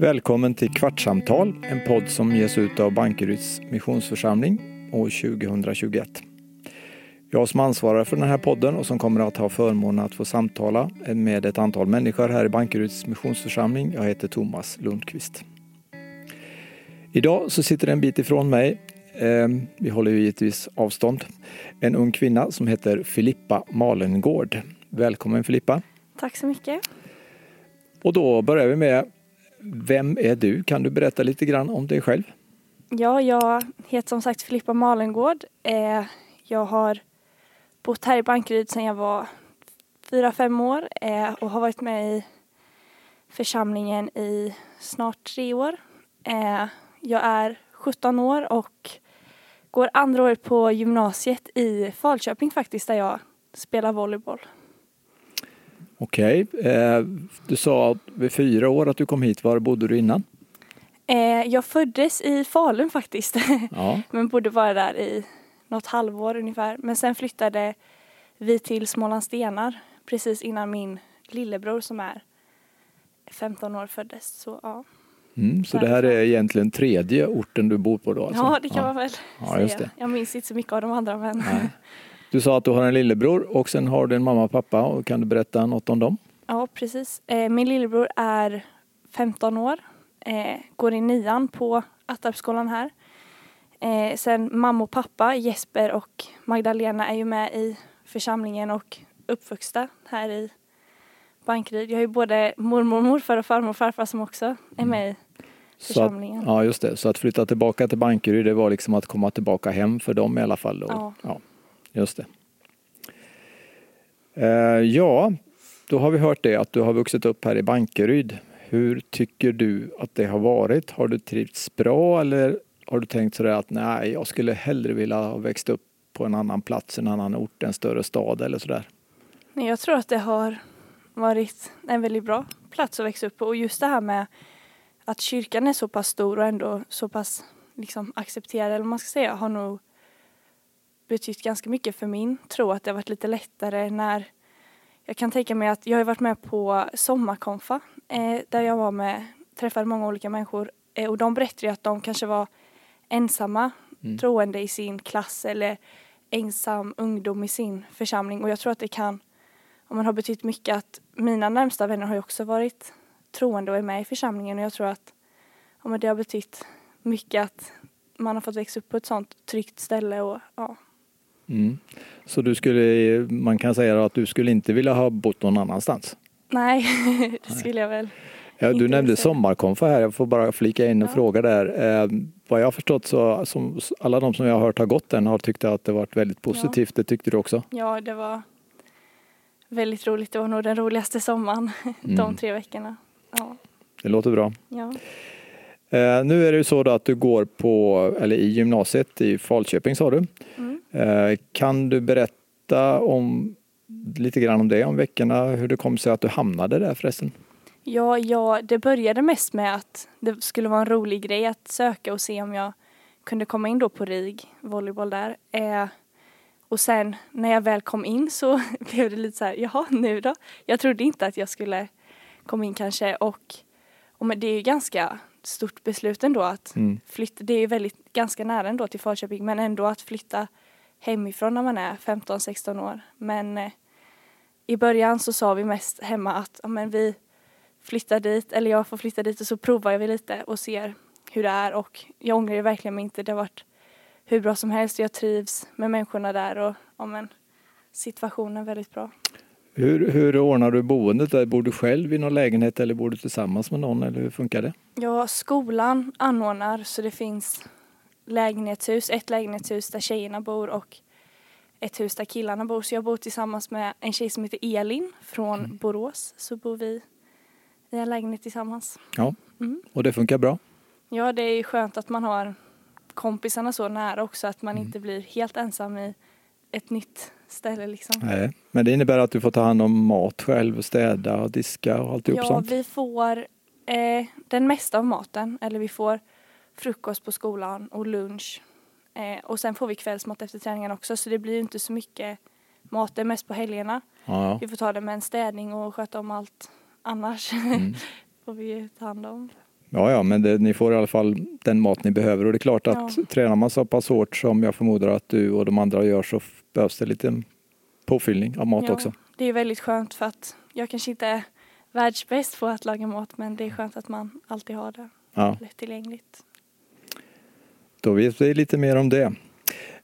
Välkommen till Kvartssamtal, en podd som ges ut av Bankeryds missionsförsamling år 2021. Jag som ansvarar för den här podden och som kommer att ha förmånen att få samtala med ett antal människor här i Bankeryds missionsförsamling. Jag heter Thomas Lundqvist. Idag så sitter en bit ifrån mig, eh, vi håller ju givetvis avstånd, en ung kvinna som heter Filippa Malengård. Välkommen Filippa! Tack så mycket! Och då börjar vi med, vem är du? Kan du berätta lite grann om dig själv? Ja, jag heter som sagt Filippa Malengård. Eh, jag har bott här i Bankeryd sedan jag var fyra, fem år eh, och har varit med i församlingen i snart tre år. Eh, jag är 17 år och går andra året på gymnasiet i Falköping faktiskt där jag spelar volleyboll. Okej, eh, du sa vid fyra år att du kom hit. Var bodde du innan? Eh, jag föddes i Falun faktiskt, Ja. men bodde bara där i något halvår ungefär. Men sen flyttade vi till Smålandstenar precis innan min lillebror som är 15 år föddes. Så ja, Mm, så det här är egentligen tredje orten du bor på då? Alltså. ja det kan man väl Ja, säga. just det. Jag minns inte så mycket av de andra men Nej. Du sa att du har en lillebror och sen har du en mamma och pappa. Och kan du berätta något om dem? ja precis. Eh, min lillebror är 15 år, eh, går i nian på Attarpsskolan här. Eh, sen mamma och pappa, Jesper och Magdalena är ju med i församlingen och uppvuxna här i Bankeryd. Jag har ju både mormor, morfar och farmor och farfar som också är med i Så att, församlingen. ja, just det. Så att flytta tillbaka till Bankeryd, det var liksom att komma tillbaka hem för dem i alla fall. Då. Ja. ja just det. Eh, ja, då har vi hört det att du har vuxit upp här i Bankeryd. Hur tycker du att det har varit? Har du trivts bra eller har du tänkt sådär att nej, jag skulle hellre vilja ha växt upp på en annan plats, en annan ort, en större stad eller sådär? Nej, Jag tror att det har varit en väldigt bra plats att växa upp på och just det här med att kyrkan är så pass stor och ändå så pass liksom accepterad eller man ska säga har nog betytt ganska mycket för min tro att det har varit lite lättare när jag kan tänka mig att jag har varit med på sommarkonfa eh, där jag var med, träffade många olika människor eh, och de berättade ju att de kanske var ensamma Mm. troende i sin klass eller ensam ungdom i sin församling och jag tror att det kan om man har betytt mycket att mina närmsta vänner har ju också varit troende och är med i församlingen och jag tror att men det har betytt mycket att man har fått växa upp på ett sånt tryggt ställe och ja. Mm. Så du skulle, man kan säga att du skulle inte vilja ha bott någon annanstans? Nej, det skulle jag väl. Ja, du nämnde sommarkonfa här, jag får bara flika in en Ja. fråga där. Eh, vad jag har förstått så som alla de som jag har hört har gått den har tyckt att det varit väldigt positivt. Det tyckte du också? Ja, det var väldigt roligt. Det var nog den roligaste sommaren Mm. de tre veckorna. Ja, Det låter bra. ja. Eh, nu är det ju så att du går på, eller i gymnasiet i Falköping sa du. Mm. Eh, kan du berätta om lite grann om det, om veckorna, hur det kom sig att du hamnade där förresten? Ja, ja, det började mest med att det skulle vara en rolig grej att söka och se om jag kunde komma in då på RIG, volleyboll där. Eh, och sen när jag väl kom in så blev det lite så här, jaha nu då? Jag trodde inte att jag skulle komma in kanske och, och men det är ju ganska stort beslut ändå att Mm. flytta, det är ju väldigt ganska nära ändå till Falköping men ändå att flytta hemifrån när man är 15-16 år. Men eh, i början så sa vi mest hemma att men vi flyttar dit, eller jag får flytta dit och så provar vi lite och ser hur det är och jag ångrar det verkligen inte. Det har varit hur bra som helst jag trivs med människorna där och ja, men, situationen väldigt bra. Hur, hur ordnar du boendet? där? Bor du själv i någon lägenhet eller bor du tillsammans med någon eller hur funkar det? Ja, skolan anordnar så det finns lägenhetshus, ett lägenhetshus där tjejerna bor och ett hus där killarna bor. Så jag bor tillsammans med en tjej som heter Elin från Borås. Så bor vi i en lägenhet tillsammans. Ja, Mm. och det funkar bra? Ja, det är ju skönt att man har kompisarna så nära också att man Mm. inte blir helt ensam i ett nytt ställe liksom. Nej, men det innebär att du får ta hand om mat själv, städa och diska och alltihop Ja, sånt? vi får eh, den mesta av maten, eller vi får frukost på skolan och lunch. Eh, och sen får vi kvällsmat efter träningen också, så det blir inte så mycket mat, det är mest på helgerna. Ja, ja. Vi får ta det med en städning och sköta om allt annars. Mm. får vi ta hand om. Ja, ja, men det, ni får i alla fall den mat ni behöver och det är klart att Ja. tränar man så pass hårt som jag förmodar att du och de andra gör så behövs det lite påfyllning av mat Ja, också. Det är väldigt skönt för att jag kanske inte är världsbäst på att laga mat men det är skönt att man alltid har det Ja, lättillgängligt. då vet vi lite mer om det.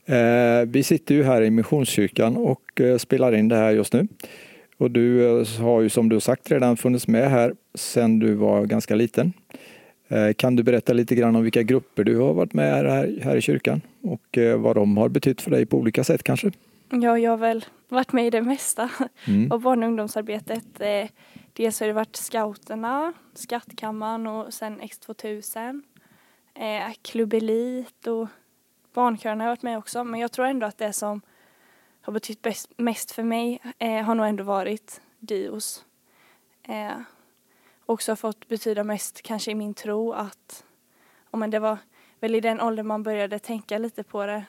Eh, vi sitter ju här i Missionskyrkan och eh, spelar in det här just nu. Och du eh, har ju som du sagt redan funnits med här sedan du var ganska liten. Eh, kan du berätta lite grann om vilka grupper du har varit med här, här i kyrkan och eh, vad de har betytt för dig på olika sätt kanske? Ja, jag har väl varit med i det mesta Mm. av barn och ungdomsarbetet. Eh, dels har det varit scouterna, skattkammaren och sen X2000. Eh, Klubb Elit och barnkören har jag varit med också. Men jag tror ändå att det som har betytt bäst, mest för mig har nog ändå varit Dios. Också har fått betyda mest kanske i min tro att ja, men det var väl i den åldern man började tänka lite på det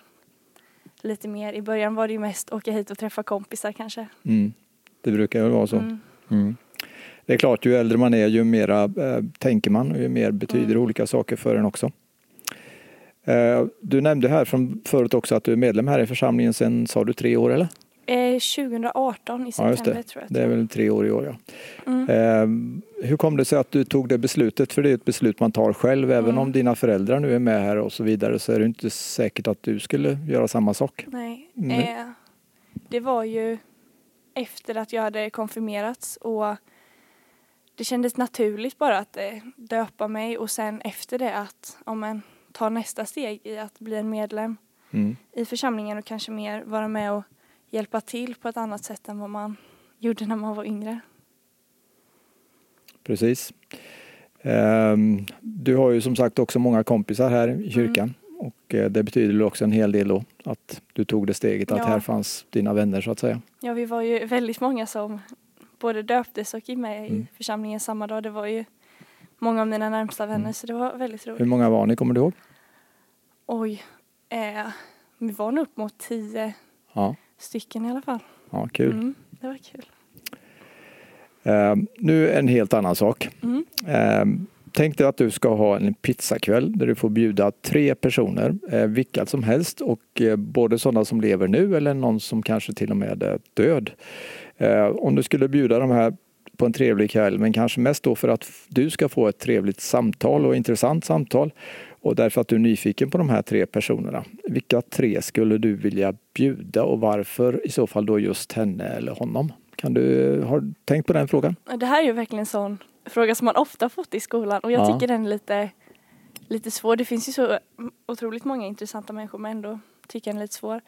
lite mer. I början var det ju mest åka hit och träffa kompisar kanske. Mm. Det brukar väl vara så. Mm. Mm. Det är klart, ju äldre man är ju mera eh, tänker man och ju mer betyder Mm. olika saker för en också. Eh, du nämnde här från förut också att du är medlem här i församlingen sedan, sa du tre år eller? Eh, 2018 i Ja, just september det. tror jag. Det är väl tre år i år ja. Mm. Eh, hur kom det sig att du tog det beslutet? För det är ett beslut man tar själv. Även Mm. om dina föräldrar nu är med här och så vidare så är det inte säkert att du skulle göra samma sak. Nej. Nej. Eh, det var ju efter att jag hade konfirmerats och det kändes naturligt bara att eh, döpa mig och sen efter det att ja, men, ta nästa steg i att bli en medlem Mm. i församlingen och kanske mer vara med och hjälpa till på ett annat sätt än vad man gjorde när man var yngre. Precis. Ehm, Du har ju som sagt också många kompisar här i kyrkan och eh, det betyder också en hel del då att du tog det steget att Ja. här fanns dina vänner så att säga. Ja, vi var ju väldigt många som både döptes och gick med Mm. i församlingen samma dag. Det var ju många av mina närmsta vänner Mm. så det var väldigt roligt. Hur många var ni, kommer du ihåg? Oj, eh, vi var nog upp mot tio Ja, stycken i alla fall. ja kul. Mm, det var kul. Ehm, Nu en helt annan sak. Mm. Ehm, Tänk dig att du ska ha en pizzakväll där du får bjuda tre personer, eh, vilka som helst och eh, både sådana som lever nu eller någon som kanske till och med är död. Eh, Om du skulle bjuda de här på en trevlig kväll, men kanske mest då för att du ska få ett trevligt samtal och intressant samtal och därför att du är nyfiken på de här tre personerna. Vilka tre skulle du vilja bjuda och varför i så fall då just henne eller honom? Kan du, har du tänkt på den frågan? Det här är ju verkligen en sån fråga som man ofta fått i skolan och jag Ja. tycker den är lite, lite svår. Det finns ju så otroligt många intressanta människor men ändå tycker jag den är lite svår.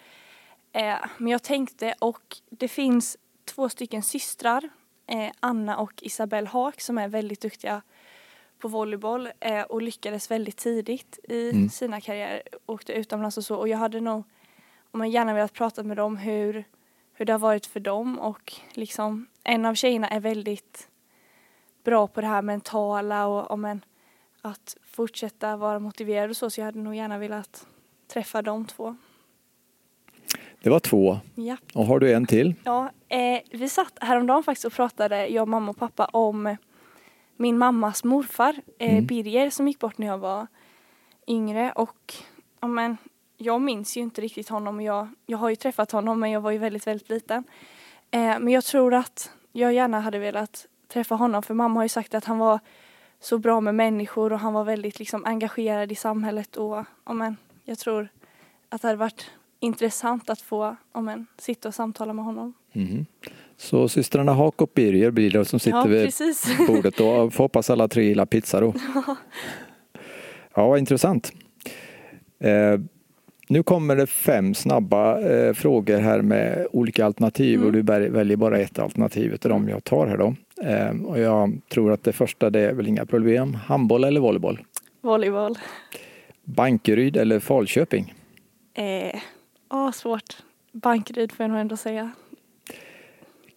Eh, men jag tänkte och det finns två stycken systrar, eh, Anna och Isabelle Haak som är väldigt duktiga på volleyboll eh, och lyckades väldigt tidigt i Mm. sina karriärer. Åkte utomlands och så och jag hade nog om jag gärna velat prata med dem hur, hur det har varit för dem och liksom en av tjejerna är väldigt bra på det här mentala och om en, att fortsätta vara motiverad och så så jag hade nog gärna velat träffa de två. Det var två. Ja. Och har du en till? Ja, eh, vi satt häromdagen faktiskt och pratade, jag, mamma och pappa, om min mammas morfar, eh, Mm. Birger, som gick bort när jag var yngre. Och ja, men, jag minns ju inte riktigt honom. och Jag, jag har ju träffat honom, men jag var ju väldigt, väldigt liten. Eh, men jag tror att jag gärna hade velat träffa honom, för mamma har ju sagt att han var så bra med människor och han var väldigt liksom, engagerad i samhället. Och ja, men, jag tror att det hade varit intressant att få ja, men, sitta och samtala med honom. Mhm. Så systrarna Hak och Birger blir det som sitter ja, vid precis. bordet då. Får hoppas alla tre gillar pizza då. Ja, vad intressant. Eh, nu kommer det fem snabba eh, frågor här med olika alternativ Mm. och du väljer bara ett alternativ av dem jag tar här då. Eh, och jag tror att det första det är väl inga problem. Handboll eller volleyboll? Volleyboll. Bankeryd eller Falköping? Eh, åh, svårt. Bankryd får jag nog ändå säga.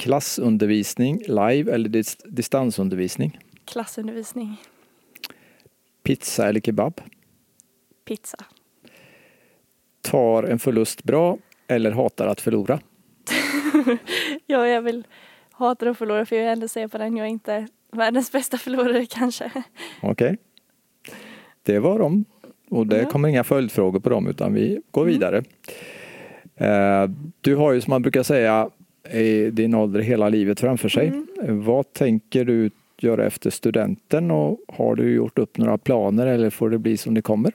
Klassundervisning live eller dis- distansundervisning? Klassundervisning. Pizza eller kebab? Pizza. Tar en förlust bra eller hatar att förlora? ja, jag vill hatar att förlora för jag vill ändå säga på den jag är inte världens bästa förlorare kanske. Okej. det var de. Och det Ja. kommer inga följdfrågor på dem utan vi går Mm. vidare. Eh, Du har ju som man brukar säga i din ålder hela livet framför sig. Mm. Vad tänker du göra efter studenten och har du gjort upp några planer eller får det bli som det kommer?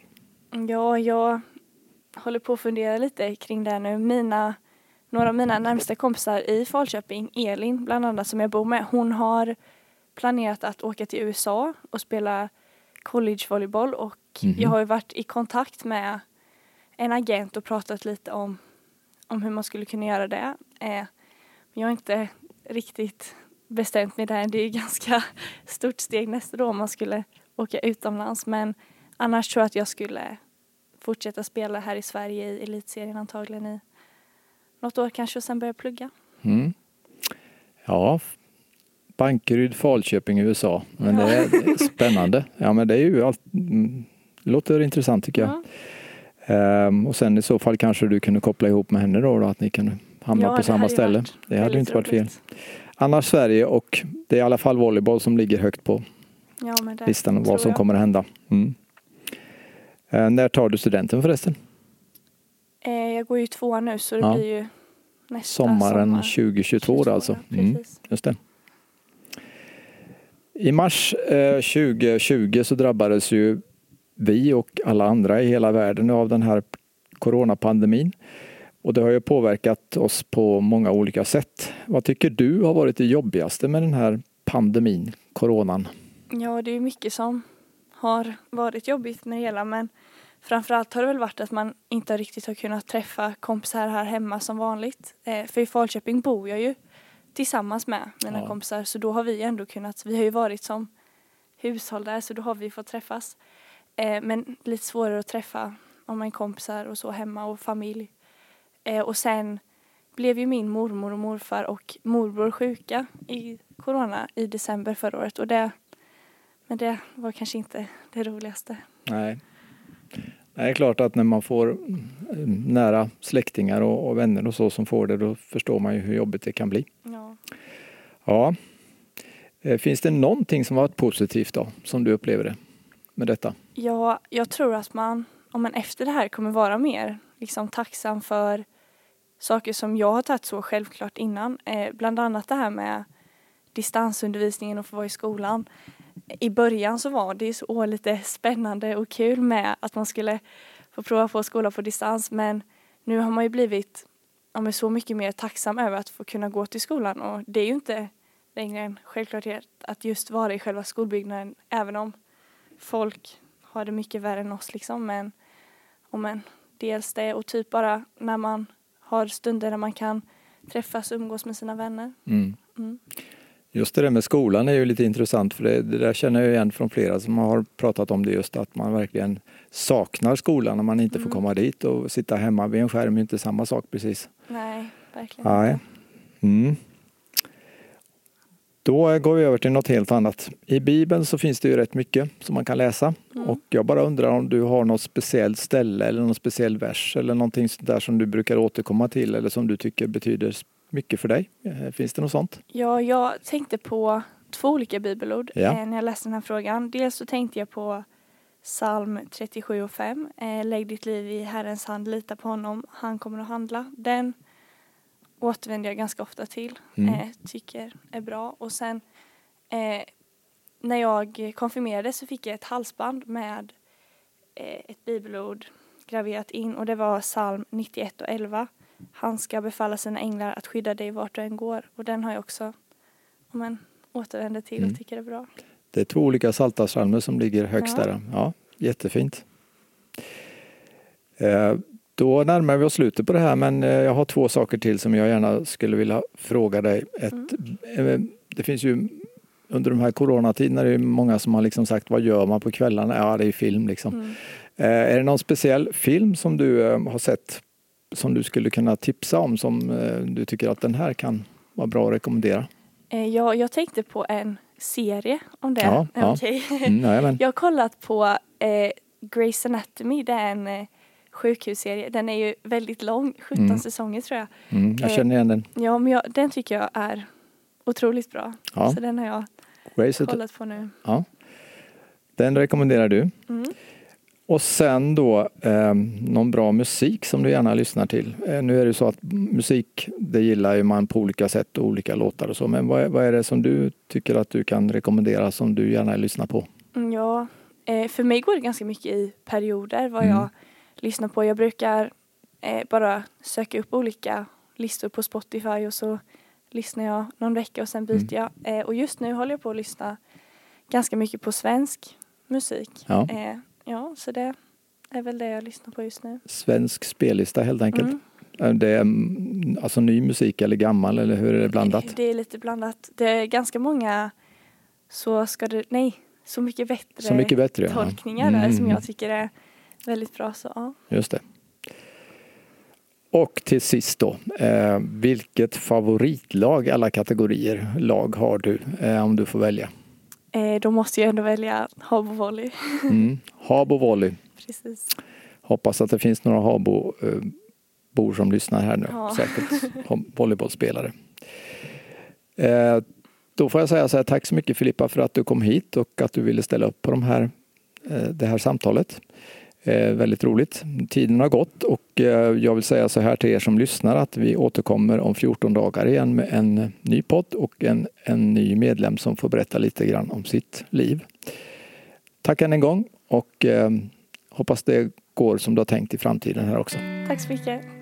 Ja, jag håller på att fundera lite kring det nu. Mina, några av mina närmsta kompisar i Falköping, Elin bland annat som jag bor med, hon har planerat att åka till USA och spela collegevolleyboll och Mhm. jag har ju varit i kontakt med en agent och pratat lite om, om hur man skulle kunna göra det. Eh, jag har inte riktigt bestämt mig där. Det är ju ganska stort steg nästa år om man skulle åka utomlands men annars tror jag att jag skulle fortsätta spela här i Sverige i elitserien antagligen i något år kanske och sen börja plugga. Mm. Ja, Bankeryd, Falköping, USA. Men är det är spännande. Ja, men det är ju allt, mm, låter intressant tycker jag. Ehm, och sen i så fall kanske du kunde koppla ihop med henne då, då att ni kunde hamna Ja, på samma ställe. Det hade ju inte varit fel. Annars Sverige och det är i alla fall volleyboll som ligger högt på Ja, listan vad som jag. kommer att hända. Mm. Eh, när tar du studenten förresten? Eh, jag går ju två nu så det Ja. blir ju nästa Sommaren sommar. 2022 då alltså. Mm. Just det. I mars eh, 2020 så drabbades ju vi och alla andra i hela världen av den här coronapandemin. Och det har ju påverkat oss på många olika sätt. Vad tycker du har varit det jobbigaste med den här pandemin, coronan? Ja, det är mycket som har varit jobbigt med det hela men framförallt har det väl varit att man inte riktigt har kunnat träffa kompisar här hemma som vanligt. Eh, för i Falköping bor jag ju tillsammans med mina Ja. kompisar så då har vi ändå kunnat, vi har ju varit som hushåll där så då har vi fått träffas. Eh, men lite svårare att träffa om en kompisar och så hemma och familj. Eh, och sen blev ju min mormor och morfar och morbror sjuka i corona i december förra året och det men det var kanske inte det roligaste. Nej. Det är klart att när man får mm, nära släktingar och, och vänner och så som får det, då förstår man ju hur jobbigt det kan bli. Ja. Ja. Eh, Finns det någonting som varit positivt då, som du upplever det med detta? Ja, jag tror att man, om man efter det här kommer vara mer liksom, tacksam för saker som jag har tagit så självklart innan. Eh, bland annat det här med distansundervisningen och få vara i skolan. I början så var det så lite spännande och kul med att man skulle få prova på skola på distans men nu har man ju blivit ja, så mycket mer tacksam över att få kunna gå till skolan och det är ju inte längre en självklarhet att just vara i själva skolbyggnaden även om folk har det mycket värre än oss liksom men, och men dels det och typ bara när man har stunder där man kan träffas och umgås med sina vänner. Mm. Mm. Just det där med skolan är ju lite intressant för det, det där känner jag igen från flera som har pratat om det just att man verkligen saknar skolan när man inte får Mm. komma dit och sitta hemma vid en skärm är inte samma sak precis. Nej, verkligen Nej. inte. Då går vi över till något helt annat. I Bibeln så finns det ju rätt mycket som man kan läsa Mm. och jag bara undrar om du har något speciellt ställe eller någon speciell vers eller någonting där som du brukar återkomma till eller som du tycker betyder mycket för dig. Eh, Finns det något sånt? Ja, jag tänkte på två olika bibelord Ja. eh, när jag läste den här frågan. Dels så tänkte jag på psalm 37 och 5. Eh, Lägg ditt liv i Herrens hand, lita på honom, han kommer att handla. Den återvänder jag ganska ofta till, Mm. eh, tycker är bra. Och sen eh, när jag konfirmerades så fick jag ett halsband med eh, ett bibelord graverat in och det var psalm 91 och 11. Han ska befalla sina änglar att skydda dig vart du än går. Och den har jag också om en, återvänder till Mm. och tycker är bra. Det är två olika psaltarpsalmer som ligger högst Ja. där. Ja, jättefint. Då närmar vi oss slutet på det här men eh, jag har två saker till som jag gärna skulle vilja fråga dig. Ett, eh, Det finns ju under de här coronatiderna är det många som har liksom sagt vad gör man på kvällarna? Ja, det är film liksom. Mm. Eh, Är det någon speciell film som du har sett som du skulle kunna tipsa om som du tycker att den här kan vara bra att rekommendera? Eh, jag, tänkte på en serie om det. Ja, ja. okej? Mm. Jag har kollat på eh, Grey's Anatomy. Det är en sjukhusserie. Den är ju väldigt lång, 17 Mm. säsonger tror jag. Mm, jag känner igen den. Ja, men jag, den tycker jag är otroligt bra. Ja. Så den har jag Grey's kollat på nu. Ja. Den rekommenderar du. Mm. Och sen då eh, någon bra musik som du gärna lyssnar till. Eh, nu är det så att musik, det gillar ju man på olika sätt och olika låtar och så. Men vad är, vad är det som du tycker att du kan rekommendera som du gärna lyssnar på? Mm, Ja, eh, för mig går det ganska mycket i perioder vad Mm. jag lyssnar på. Jag brukar eh, bara söka upp olika listor på Spotify och så lyssnar jag någon vecka och sen byter jag. Eh, och just nu håller jag på att lyssna ganska mycket på svensk musik. Ja. Eh, ja, så det är väl det jag lyssnar på just nu. Svensk spellista helt enkelt. Mm. Eh, Det är mm, alltså ny musik eller gammal eller hur är det blandat? Det är lite blandat. Det är ganska många så ska det, nej, så mycket bättre Så mycket bättre. ja. tolkningar där Mm, som jag tycker är väldigt bra. Så ja. Just det. Och till sist då, eh, vilket favoritlag alla kategorier lag har du eh, om du får välja? Eh, då måste jag ändå välja Habo Volley. Mm. Habo volley. Precis. Hoppas att det finns några Habo eh, som lyssnar här nu. Ja. Säkert ho- volleybollspelare. Eh, då får jag säga så här, tack så mycket Filippa för att du kom hit och att du ville ställa upp på de här, eh, det här samtalet. Eh, väldigt roligt. Tiden har gått och eh, jag vill säga så här till er som lyssnar att vi återkommer om 14 dagar igen med en ny podd och en, en ny medlem som får berätta lite grann om sitt liv. Tack än en gång och eh, hoppas det går som du har tänkt i framtiden här också. Tack så mycket.